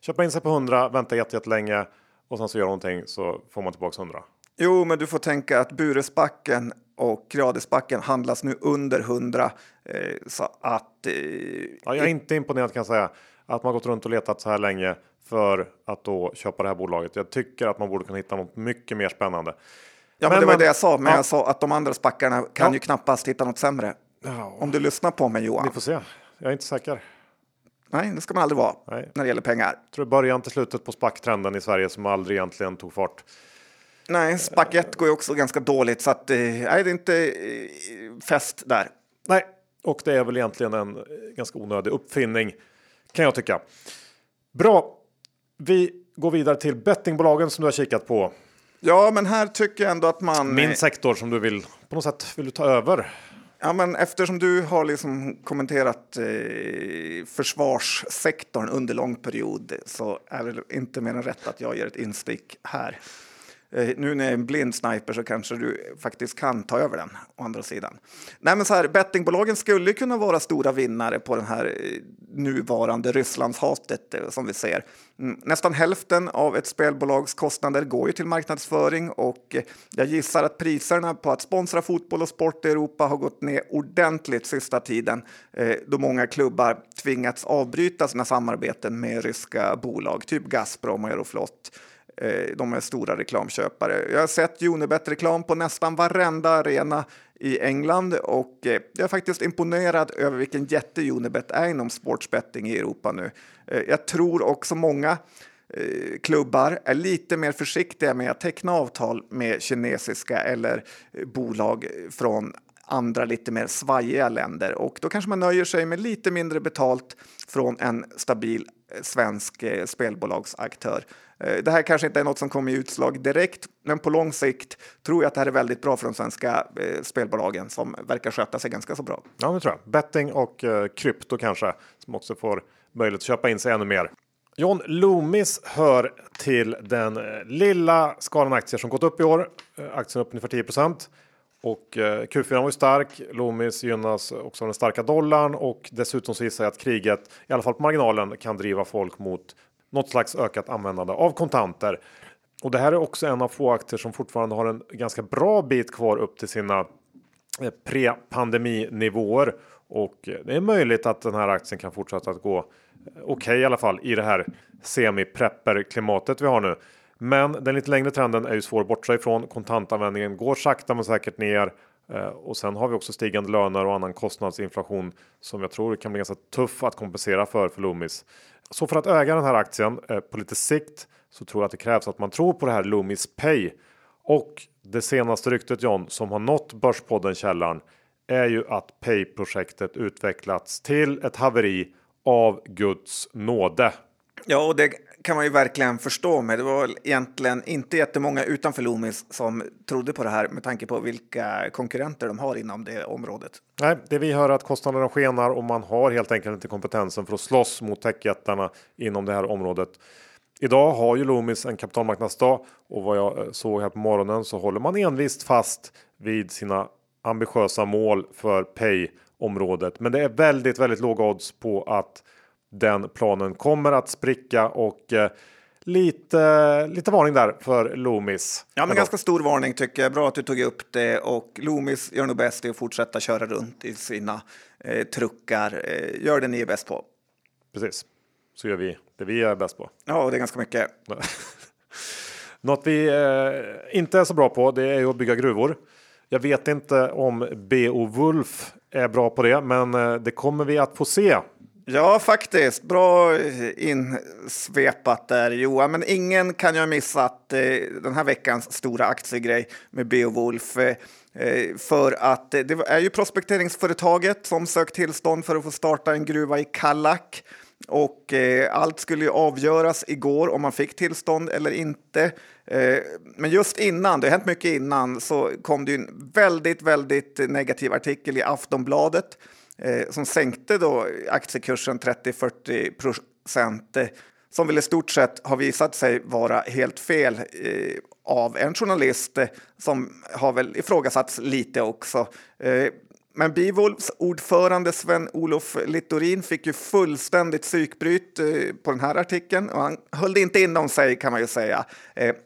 köpa in sig på 100, vänta jättelänge och sen så gör någonting så får man tillbaka 100. Jo, men du får tänka att Buresbacken och Gradisbacken handlas nu under 100. Eh, så att... Eh, ja, jag är inte imponerad kan jag säga att man gått runt och letat så här länge för att då köpa det här bolaget. Jag tycker att man borde kunna hitta något mycket mer spännande. Ja, men, men det var man, det jag sa, men ja. jag sa att de andra spackarna kan ja. ju knappast hitta något sämre. Ja. Om du lyssnar på mig Johan. Vi får se. Jag är inte säker. Nej, det ska man aldrig vara Nej. när det gäller pengar. Jag tror början till slutet på SPAC-trenden i Sverige som aldrig egentligen tog fart. Nej, 1 går ju också ganska dåligt så att, eh, nej, det är inte eh, fest där. Nej, och det är väl egentligen en eh, ganska onödig uppfinning kan jag tycka. Bra, vi går vidare till bettingbolagen som du har kikat på. Ja, men här tycker jag ändå att man... Min sektor som du vill på något sätt vill du ta över. Ja, men eftersom du har liksom kommenterat eh, försvarssektorn under lång period så är det inte mer än rätt att jag gör ett instick här. Eh, nu när jag är en blind sniper så kanske du faktiskt kan ta över den å andra sidan. Nej, men så här, bettingbolagen skulle kunna vara stora vinnare på den här eh, nuvarande Rysslandshatet eh, som vi ser. Mm, nästan hälften av ett spelbolags kostnader går ju till marknadsföring och jag gissar att priserna på att sponsra fotboll och sport i Europa har gått ner ordentligt sista tiden då många klubbar tvingats avbryta sina samarbeten med ryska bolag, typ Gazprom och Euroflot. Eh, de är stora reklamköpare. Jag har sett Unibet-reklam på nästan varenda arena i England och eh, jag är faktiskt imponerad över vilken jätte Unibet är inom sportsbetting i Europa nu. Eh, jag tror också många klubbar är lite mer försiktiga med att teckna avtal med kinesiska eller bolag från andra lite mer svajiga länder och då kanske man nöjer sig med lite mindre betalt från en stabil svensk eh, spelbolagsaktör. Eh, det här kanske inte är något som kommer i utslag direkt, men på lång sikt tror jag att det här är väldigt bra för de svenska eh, spelbolagen som verkar sköta sig ganska så bra. Ja, det tror jag. Betting och krypto kanske som också får möjlighet att köpa in sig ännu mer. John Loomis hör till den lilla skalan aktier som gått upp i år. Aktien upp ungefär 10 och eh, Q4 var ju stark. Loomis gynnas också av den starka dollarn och dessutom så gissar jag att kriget i alla fall på marginalen kan driva folk mot något slags ökat användande av kontanter. Och det här är också en av få aktier som fortfarande har en ganska bra bit kvar upp till sina eh, pre-pandeminivåer och eh, det är möjligt att den här aktien kan fortsätta att gå okej okej i alla fall i det här semi-prepper klimatet vi har nu. Men den lite längre trenden är ju svår att bortse ifrån. Kontantanvändningen går sakta men säkert ner eh, och sen har vi också stigande löner och annan kostnadsinflation som jag tror kan bli ganska tuff att kompensera för för Loomis. Så för att äga den här aktien eh, på lite sikt så tror jag att det krävs att man tror på det här Loomis Pay och det senaste ryktet John som har nått Börspodden källan är ju att Pay-projektet utvecklats till ett haveri av Guds nåde. Ja, och det kan man ju verkligen förstå med. Det var väl egentligen inte jättemånga utanför Loomis som trodde på det här med tanke på vilka konkurrenter de har inom det området. Nej, det vi hör är att kostnaderna skenar och man har helt enkelt inte kompetensen för att slåss mot techjättarna inom det här området. Idag har ju Loomis en kapitalmarknadsdag och vad jag eh, såg här på morgonen så håller man envist fast vid sina ambitiösa mål för pay området. Men det är väldigt, väldigt låga odds på att den planen kommer att spricka och eh, lite, lite varning där för Loomis. Ja, men ganska stor varning tycker jag. Bra att du tog upp det och Loomis gör nog bäst i att fortsätta köra runt i sina eh, truckar. Eh, gör det ni är bäst på. Precis, så gör vi det vi är bäst på. Ja, och det är ganska mycket. Något vi eh, inte är så bra på det är att bygga gruvor. Jag vet inte om B.O. Wolf är bra på det, men eh, det kommer vi att få se. Ja, faktiskt. Bra eh, insvepat där Johan. Men ingen kan ju ha missat eh, den här veckans stora aktiegrej med Beowulf. Eh, eh för att eh, det är ju prospekteringsföretaget som sökt tillstånd för att få starta en gruva i Kallak. Och eh, allt skulle ju avgöras igår om man fick tillstånd eller inte. Eh, men just innan, det har hänt mycket innan, så kom det ju en väldigt, väldigt negativ artikel i Aftonbladet Eh, som sänkte då aktiekursen 30-40 procent eh, som väl i stort sett har visat sig vara helt fel eh, av en journalist eh, som har väl ifrågasatts lite också. Eh, men Bivolfs ordförande Sven-Olof Littorin fick ju fullständigt psykbryt eh, på den här artikeln och han höll det inte inom sig kan man ju säga.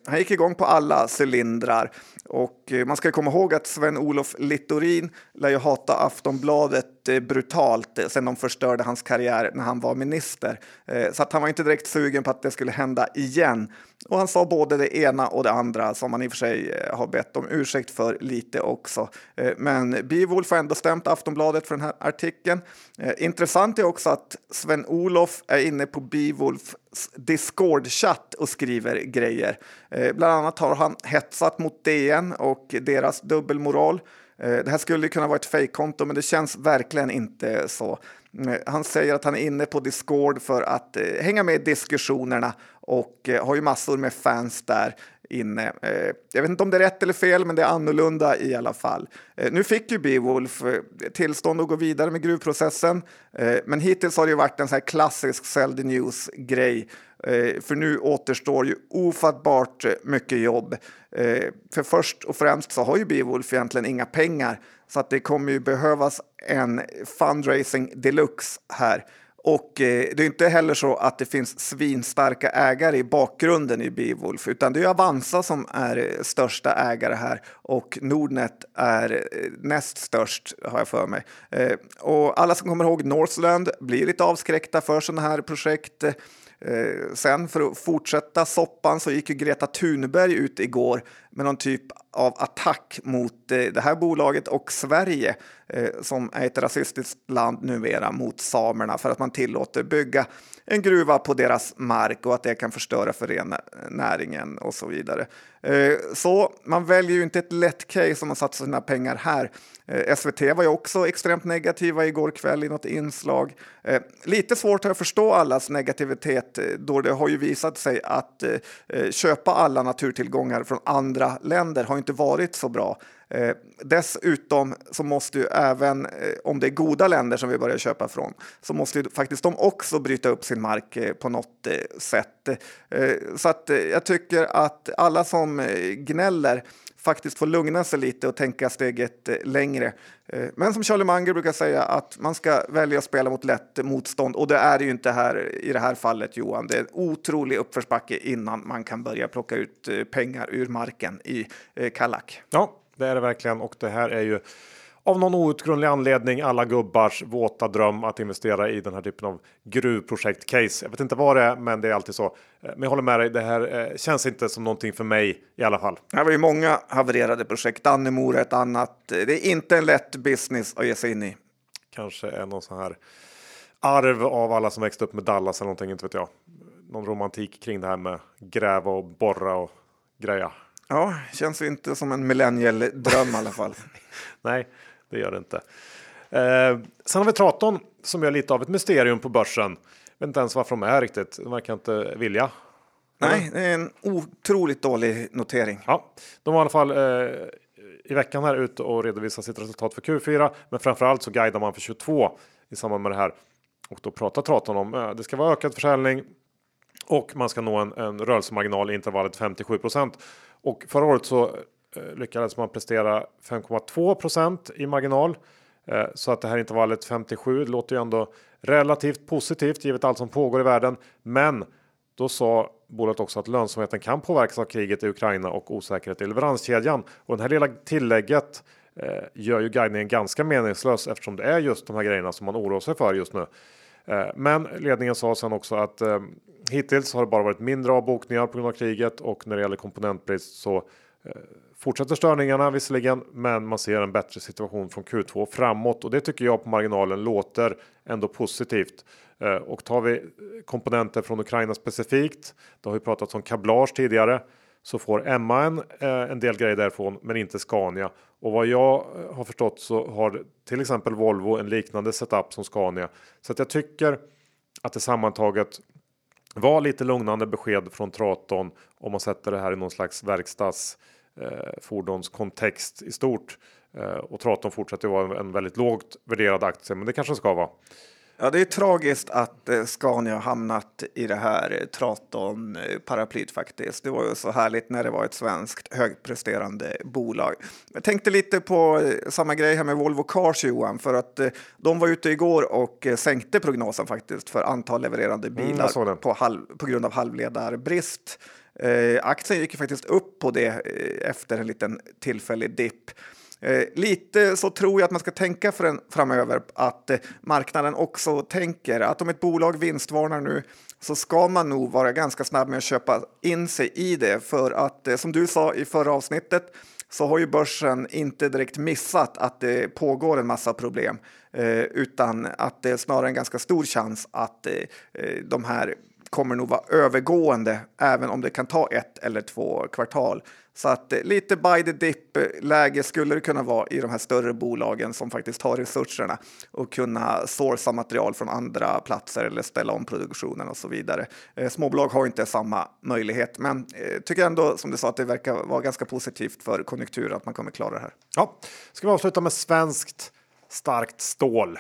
Han gick igång på alla cylindrar och man ska komma ihåg att Sven-Olof Littorin lär ju hata Aftonbladet Eh, brutalt sen de förstörde hans karriär när han var minister. Eh, så att han var inte direkt sugen på att det skulle hända igen. Och han sa både det ena och det andra som han i och för sig eh, har bett om ursäkt för lite också. Men Beowulf har ändå stämt Aftonbladet för den här artikeln. Intressant är också att Sven-Olof är inne på Beowulfs Discord-chatt och skriver grejer. Bland annat har han hetsat mot DN och deras dubbelmoral. Eh, det här skulle kunna vara ett fejkkonto, men det känns verkligen inte så. Eh, han säger att han är inne på Discord för att eh, hänga med i diskussionerna och har ju massor med fans där inne. Eh, jag vet inte om det är rätt eller fel, men det är annorlunda i alla fall. Eh, nu fick ju Beowulf eh, tillstånd att gå vidare med gruvprocessen, men hittills har det ju varit en så här klassisk sell the news-grej för nu återstår ju ofattbart mycket jobb. För först och främst så har ju Beowulf egentligen inga pengar så att det kommer ju behövas en fundraising deluxe här. Och eh, det är inte heller så att det finns svinstarka ägare i bakgrunden i Beowulf, utan det är Avanza som är eh, största ägare här och Nordnet är eh, näst störst har jag för mig. Eh, och alla som kommer ihåg Northland blir lite avskräckta för sådana här projekt. Eh, sen för att fortsätta soppan så gick ju Greta Thunberg ut igår med någon typ av attack mot eh, det här bolaget och Sverige eh, som är ett rasistiskt land numera mot samerna för att man tillåter bygga en gruva på deras mark och att det kan förstöra för rennäringen och så vidare. Eh, så man väljer ju inte ett lätt case om man satsar sina pengar här. SVT var ju också extremt negativa igår kväll i något inslag. Lite svårt att förstå allas negativitet då det har ju visat sig att köpa alla naturtillgångar från andra länder har inte varit så bra. Eh, dessutom så måste ju även, eh, om det är goda länder som vi börjar köpa från, så måste ju faktiskt de också bryta upp sin mark eh, på något eh, sätt. Eh, så att eh, jag tycker att alla som eh, gnäller faktiskt får lugna sig lite och tänka steget eh, längre. Eh, men som Charlie Munger brukar säga att man ska välja att spela mot lätt motstånd och det är det ju inte här i det här fallet Johan. Det är en otrolig uppförsbacke innan man kan börja plocka ut pengar ur marken i Kallak. Ja, det är det verkligen och det här är ju av någon outgrundlig anledning alla gubbars våta dröm att investera i den här typen av gruvprojekt case. Jag vet inte vad det är, men det är alltid så. Eh, men jag håller med dig. Det här eh, känns inte som någonting för mig i alla fall. Det var ju många havererade projekt. Dannemora ett annat. Det är inte en lätt business att ge sig in i. Kanske är någon sån här arv av alla som växte upp med Dallas eller någonting, inte vet jag. Någon romantik kring det här med gräva och borra och greja. Ja, känns inte som en millennial dröm i alla fall. Nej, det gör det inte. Eh, sen har vi Traton som är lite av ett mysterium på börsen. Jag vet inte ens varför de är riktigt. De verkar inte vilja. Nej, det är en otroligt dålig notering. Ja, de var i alla fall eh, i veckan här ute och redovisade sitt resultat för Q4. Men framförallt så guidar man för 22 i samband med det här. Och då pratar Traton om eh, det ska vara ökad försäljning och man ska nå en, en rörelsemarginal i intervallet 57 och förra året så eh, lyckades man prestera 5,2% i marginal. Eh, så att det här intervallet 57 låter ju ändå relativt positivt givet allt som pågår i världen. Men då sa bolaget också att lönsamheten kan påverkas av kriget i Ukraina och osäkerhet i leveranskedjan. Och det här lilla tillägget eh, gör ju guidningen ganska meningslös eftersom det är just de här grejerna som man oroar sig för just nu. Eh, men ledningen sa sen också att eh, hittills har det bara varit mindre avbokningar på grund av kriget och när det gäller komponentbrist så eh, fortsätter störningarna visserligen, men man ser en bättre situation från Q2 framåt och det tycker jag på marginalen låter ändå positivt. Och tar vi komponenter från Ukraina specifikt, det har ju pratats om kablage tidigare, så får Emma en, eh, en del grejer därifrån, men inte Scania. Och vad jag eh, har förstått så har till exempel Volvo en liknande setup som Scania. Så att jag tycker att det sammantaget var lite lugnande besked från Traton om man sätter det här i någon slags verkstads eh, i stort. Eh, och Traton fortsätter vara en väldigt lågt värderad aktie, men det kanske ska vara. Ja, det är tragiskt att eh, Scania har hamnat i det här Traton-paraplyt faktiskt. Det var ju så härligt när det var ett svenskt högpresterande bolag. Jag tänkte lite på eh, samma grej här med Volvo Cars Johan, för att eh, de var ute igår och sänkte prognosen faktiskt för antal levererande mm, bilar mm, på, halv, på grund av halvledarbrist. Eh, aktien gick faktiskt upp på det eh, efter en liten tillfällig dipp. Eh, lite så tror jag att man ska tänka för en, framöver att eh, marknaden också tänker att om ett bolag vinstvarnar nu så ska man nog vara ganska snabb med att köpa in sig i det för att eh, som du sa i förra avsnittet så har ju börsen inte direkt missat att det pågår en massa problem eh, utan att det är snarare en ganska stor chans att eh, eh de här kommer nog vara övergående även om det kan ta ett eller två kvartal. Så att eh, lite buy the dip läge skulle det kunna vara i de här större bolagen som faktiskt har resurserna och kunna sourca material från andra platser eller ställa om produktionen och så vidare. Eh, småbolag har inte samma möjlighet, men eh, tycker ändå som du sa att det verkar vara ganska positivt för konjunkturen att man kommer klara det här. Ja, ska vi avsluta med svenskt starkt stål?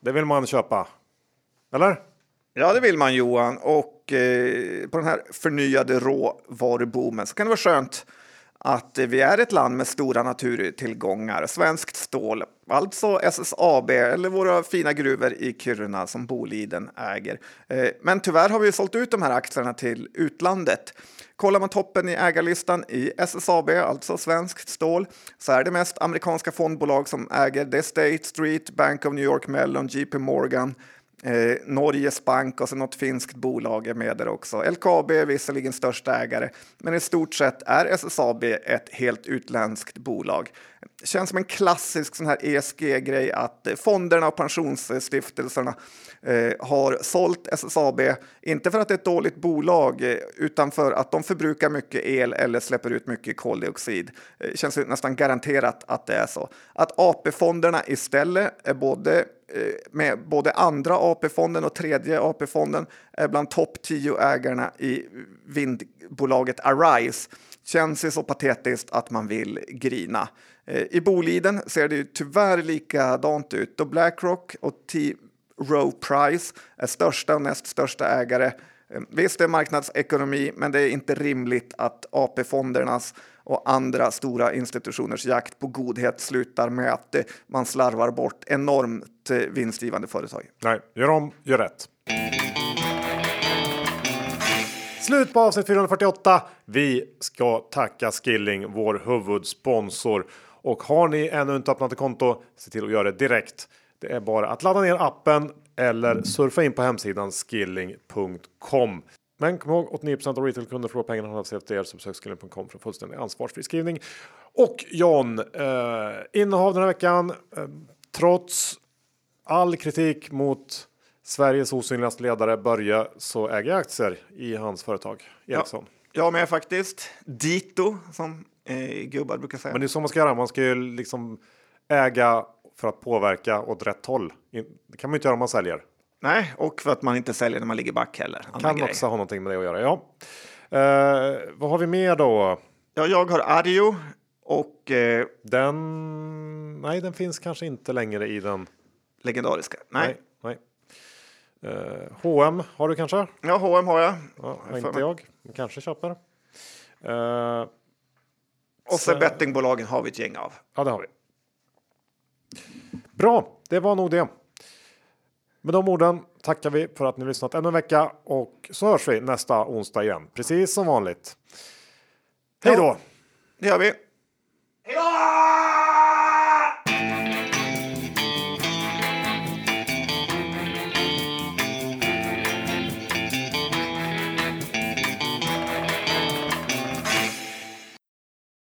Det vill man köpa. Eller? Ja, det vill man Johan. Och eh, på den här förnyade råvaruboomen så kan det vara skönt att vi är ett land med stora naturtillgångar, svenskt stål, alltså SSAB eller våra fina gruvor i Kiruna som Boliden äger. Eh, men tyvärr har vi sålt ut de här aktierna till utlandet. Kollar man toppen i ägarlistan i SSAB, alltså svenskt stål, så är det mest amerikanska fondbolag som äger det State Street, Bank of New York Mellon, JP Morgan, Eh, Norges bank och så något finskt bolag är med där också. LKAB är visserligen största ägare, men i stort sett är SSAB ett helt utländskt bolag. Det känns som en klassisk sån här ESG-grej att fonderna och pensionsstiftelserna eh, har sålt SSAB, inte för att det är ett dåligt bolag, eh, utan för att de förbrukar mycket el eller släpper ut mycket koldioxid. Det eh, känns nästan garanterat att det är så. Att AP-fonderna istället är både Eh, med både andra AP-fonden och tredje AP-fonden är bland topp 10 ägarna i vindbolaget Arise. Känns det så patetiskt att man vill grina. Eh, I Boliden ser det ju tyvärr likadant ut då Blackrock och T. Rowe Price är största och näst största ägare. Eh, visst, det är marknadsekonomi, men det är inte rimligt att AP-fondernas och andra stora institutioners jakt på godhet slutar med att eh, man slarvar bort enormt eh, vinstgivande företag. Nej, gör om, gör rätt. Slut på avsnitt 448. Vi ska tacka Skilling, vår huvudsponsor. Och har ni ännu inte öppnat ett konto, se till att göra det direkt. Det är bara att ladda ner appen eller surfa in på hemsidan skilling.com. Men kom ihåg 89 av retailkunder förlorar pengarna sig efter er så besök skilling.com för fullständig ansvarsfri skrivning. Och John, eh, innehav den här veckan. Eh, trots all kritik mot Sveriges osynligaste ledare Börje så äger jag aktier i hans företag Ericsson. Ja, jag med faktiskt. Dito som eh, gubbar brukar säga. Men det är så man ska göra. Man ska ju liksom äga för att påverka åt rätt håll. Det kan man inte göra om man säljer. Nej, och för att man inte säljer när man ligger back heller. Kan grej. också ha någonting med det att göra. Ja. Uh, vad har vi mer då? Ja, jag har Arjo och uh, den. Nej, den finns kanske inte längre i den legendariska. Nej, nej. nej. Uh, H&M har du kanske? Ja, H&M har jag. Ja, inte jag. Kanske köper. Uh, och så bettingbolagen har vi ett gäng av. Ja, det har vi. Bra, det var nog det. Med de orden tackar vi för att ni lyssnat ännu en vecka och så hörs vi nästa onsdag igen, precis som vanligt. Hej då! Ja, det gör vi. Hej då!